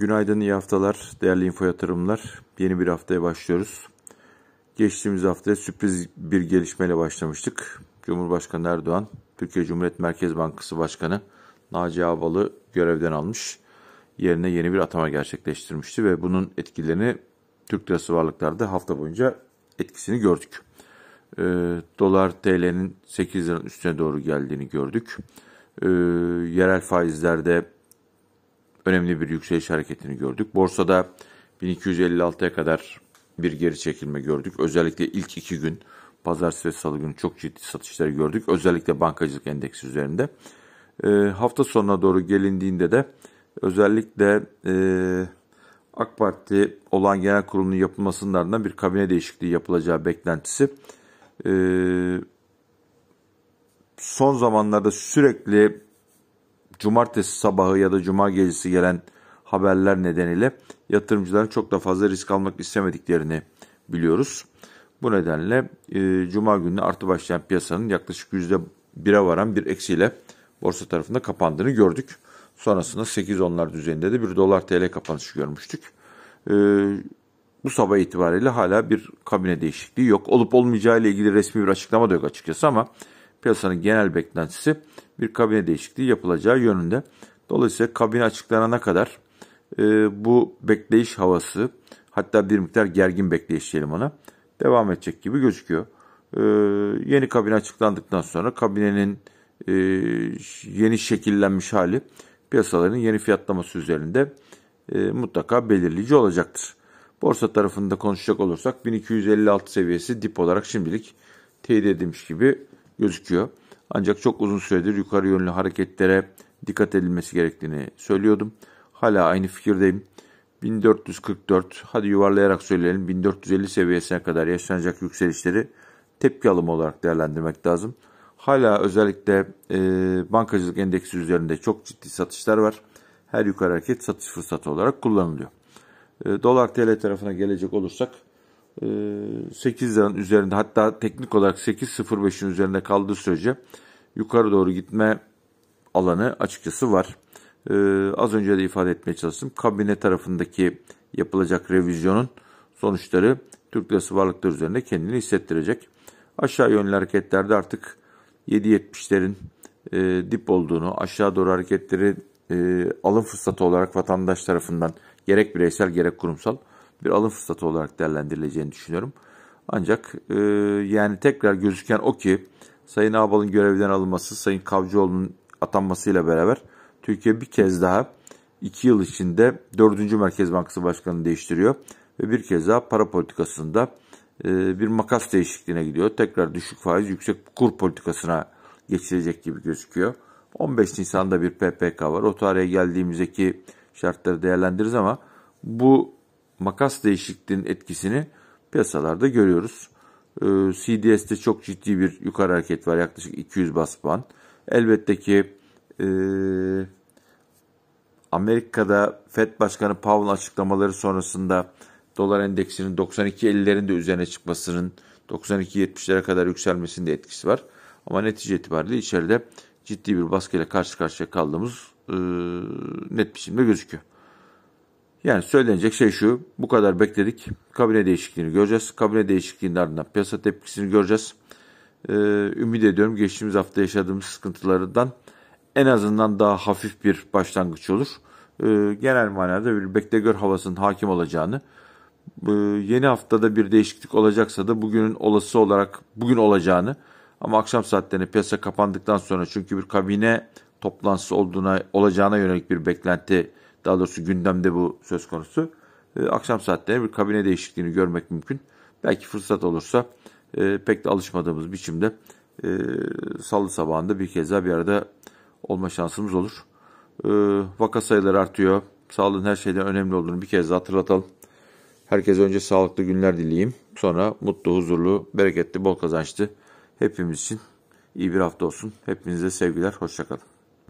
Günaydın, iyi haftalar, değerli info yatırımlar. Yeni bir haftaya başlıyoruz. Geçtiğimiz haftaya sürpriz bir gelişmeyle başlamıştık. Cumhurbaşkanı Erdoğan, Türkiye Cumhuriyet Merkez Bankası Başkanı Naci Ağbal'ı görevden almış. Yerine yeni bir atama gerçekleştirmişti ve bunun etkilerini Türk lirası varlıklarda hafta boyunca etkisini gördük. E, dolar TL'nin 8 liranın üstüne doğru geldiğini gördük. E, yerel faizlerde önemli bir yükseliş hareketini gördük. Borsada 1256'ya kadar bir geri çekilme gördük. Özellikle ilk iki gün pazartesi ve salı günü çok ciddi satışları gördük. Özellikle bankacılık endeksi üzerinde. E, hafta sonuna doğru gelindiğinde de özellikle e, AK Parti olan genel kurulunun yapılmasının ardından bir kabine değişikliği yapılacağı beklentisi e, son zamanlarda sürekli cumartesi sabahı ya da cuma gecesi gelen haberler nedeniyle yatırımcıların çok da fazla risk almak istemediklerini biliyoruz. Bu nedenle e, cuma günü artı başlayan piyasanın yaklaşık %1'e varan bir eksiyle borsa tarafında kapandığını gördük. Sonrasında 8-10'lar düzeyinde de bir dolar TL kapanışı görmüştük. E, bu sabah itibariyle hala bir kabine değişikliği yok. Olup olmayacağı ile ilgili resmi bir açıklama da yok açıkçası ama piyasanın genel beklentisi bir kabine değişikliği yapılacağı yönünde. Dolayısıyla kabine açıklanana kadar e, bu bekleyiş havası hatta bir miktar gergin bekleyiş diyelim ona devam edecek gibi gözüküyor. E, yeni kabine açıklandıktan sonra kabinenin e, yeni şekillenmiş hali piyasaların yeni fiyatlaması üzerinde e, mutlaka belirleyici olacaktır. Borsa tarafında konuşacak olursak 1256 seviyesi dip olarak şimdilik teyit edilmiş gibi gözüküyor. Ancak çok uzun süredir yukarı yönlü hareketlere dikkat edilmesi gerektiğini söylüyordum. Hala aynı fikirdeyim. 1444 hadi yuvarlayarak söyleyelim 1450 seviyesine kadar yaşanacak yükselişleri tepki alımı olarak değerlendirmek lazım. Hala özellikle e, bankacılık endeksi üzerinde çok ciddi satışlar var. Her yukarı hareket satış fırsatı olarak kullanılıyor. E, Dolar TL tarafına gelecek olursak 8 liranın üzerinde hatta teknik olarak 8.05'in üzerinde kaldığı sürece yukarı doğru gitme alanı açıkçası var. Ee, az önce de ifade etmeye çalıştım. Kabine tarafındaki yapılacak revizyonun sonuçları Türk lirası varlıklar üzerinde kendini hissettirecek. Aşağı yönlü hareketlerde artık 7.70'lerin e, dip olduğunu, aşağı doğru hareketleri e, alım fırsatı olarak vatandaş tarafından gerek bireysel gerek kurumsal bir alım fırsatı olarak değerlendirileceğini düşünüyorum. Ancak e, yani tekrar gözüken o ki Sayın Ağbal'ın görevden alınması, Sayın Kavcıoğlu'nun atanmasıyla beraber Türkiye bir kez daha iki yıl içinde dördüncü Merkez Bankası Başkanı'nı değiştiriyor. Ve bir kez daha para politikasında e, bir makas değişikliğine gidiyor. Tekrar düşük faiz, yüksek kur politikasına geçilecek gibi gözüküyor. 15 Nisan'da bir PPK var. O tarihe geldiğimizdeki şartları değerlendiririz ama bu makas değişikliğinin etkisini piyasalarda görüyoruz. Ee, CDS'te çok ciddi bir yukarı hareket var. Yaklaşık 200 bas puan. Elbette ki e, Amerika'da FED Başkanı Powell açıklamaları sonrasında dolar endeksinin 92.50'lerin de üzerine çıkmasının 92.70'lere kadar yükselmesinin de etkisi var. Ama netice itibariyle içeride ciddi bir baskıyla karşı karşıya kaldığımız e, net biçimde gözüküyor. Yani söylenecek şey şu, bu kadar bekledik. Kabine değişikliğini göreceğiz. Kabine değişikliğinin ardından piyasa tepkisini göreceğiz. Ee, ümit ediyorum geçtiğimiz hafta yaşadığımız sıkıntılardan en azından daha hafif bir başlangıç olur. Ee, genel manada bir bekle gör havasının hakim olacağını, e, yeni haftada bir değişiklik olacaksa da bugünün olası olarak bugün olacağını ama akşam saatlerine piyasa kapandıktan sonra çünkü bir kabine toplantısı olduğuna olacağına yönelik bir beklenti daha doğrusu gündemde bu söz konusu. E, akşam saatlerinde bir kabine değişikliğini görmek mümkün. Belki fırsat olursa e, pek de alışmadığımız biçimde e, salı sabahında bir kez daha bir arada olma şansımız olur. E, vaka sayıları artıyor. Sağlığın her şeyden önemli olduğunu bir kez daha hatırlatalım. Herkese önce sağlıklı günler dileyeyim. Sonra mutlu, huzurlu, bereketli, bol kazançlı hepimiz için iyi bir hafta olsun. Hepinize sevgiler, hoşçakalın.